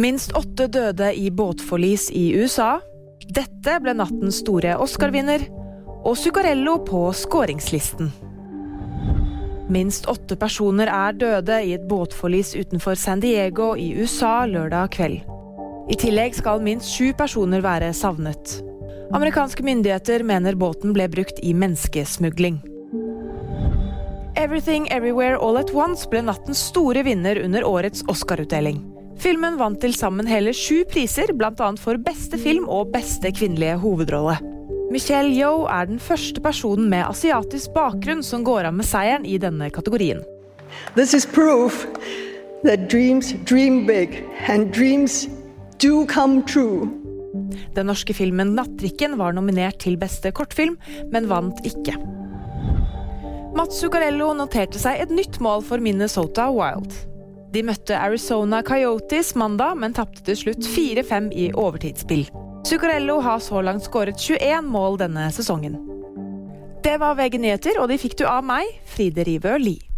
Minst åtte døde i båtforlis i USA. Dette ble nattens store Oscar-vinner. Og Zuccarello på skåringslisten. Minst åtte personer er døde i et båtforlis utenfor San Diego i USA lørdag kveld. I tillegg skal minst sju personer være savnet. Amerikanske myndigheter mener båten ble brukt i menneskesmugling. Everything Everywhere All At Once ble nattens store vinner under årets Oscar-utdeling. Filmen vant til sammen hele sju priser, bl.a. for beste film og beste kvinnelige hovedrolle. Michelle Yeoh er den første personen med asiatisk bakgrunn som går av med seieren i denne kategorien. This is proof that dreams dream big, and dreams do come true. Den norske filmen 'Nattrikken' var nominert til beste kortfilm, men vant ikke. Mats Zuccarello noterte seg et nytt mål for Minnesota Wild. De møtte Arizona Coyotes mandag, men tapte til slutt 4-5 i overtidsspill. Zuccarello har så langt skåret 21 mål denne sesongen. Det var VG nyheter, og de fikk du av meg, Fride Rivø Lie.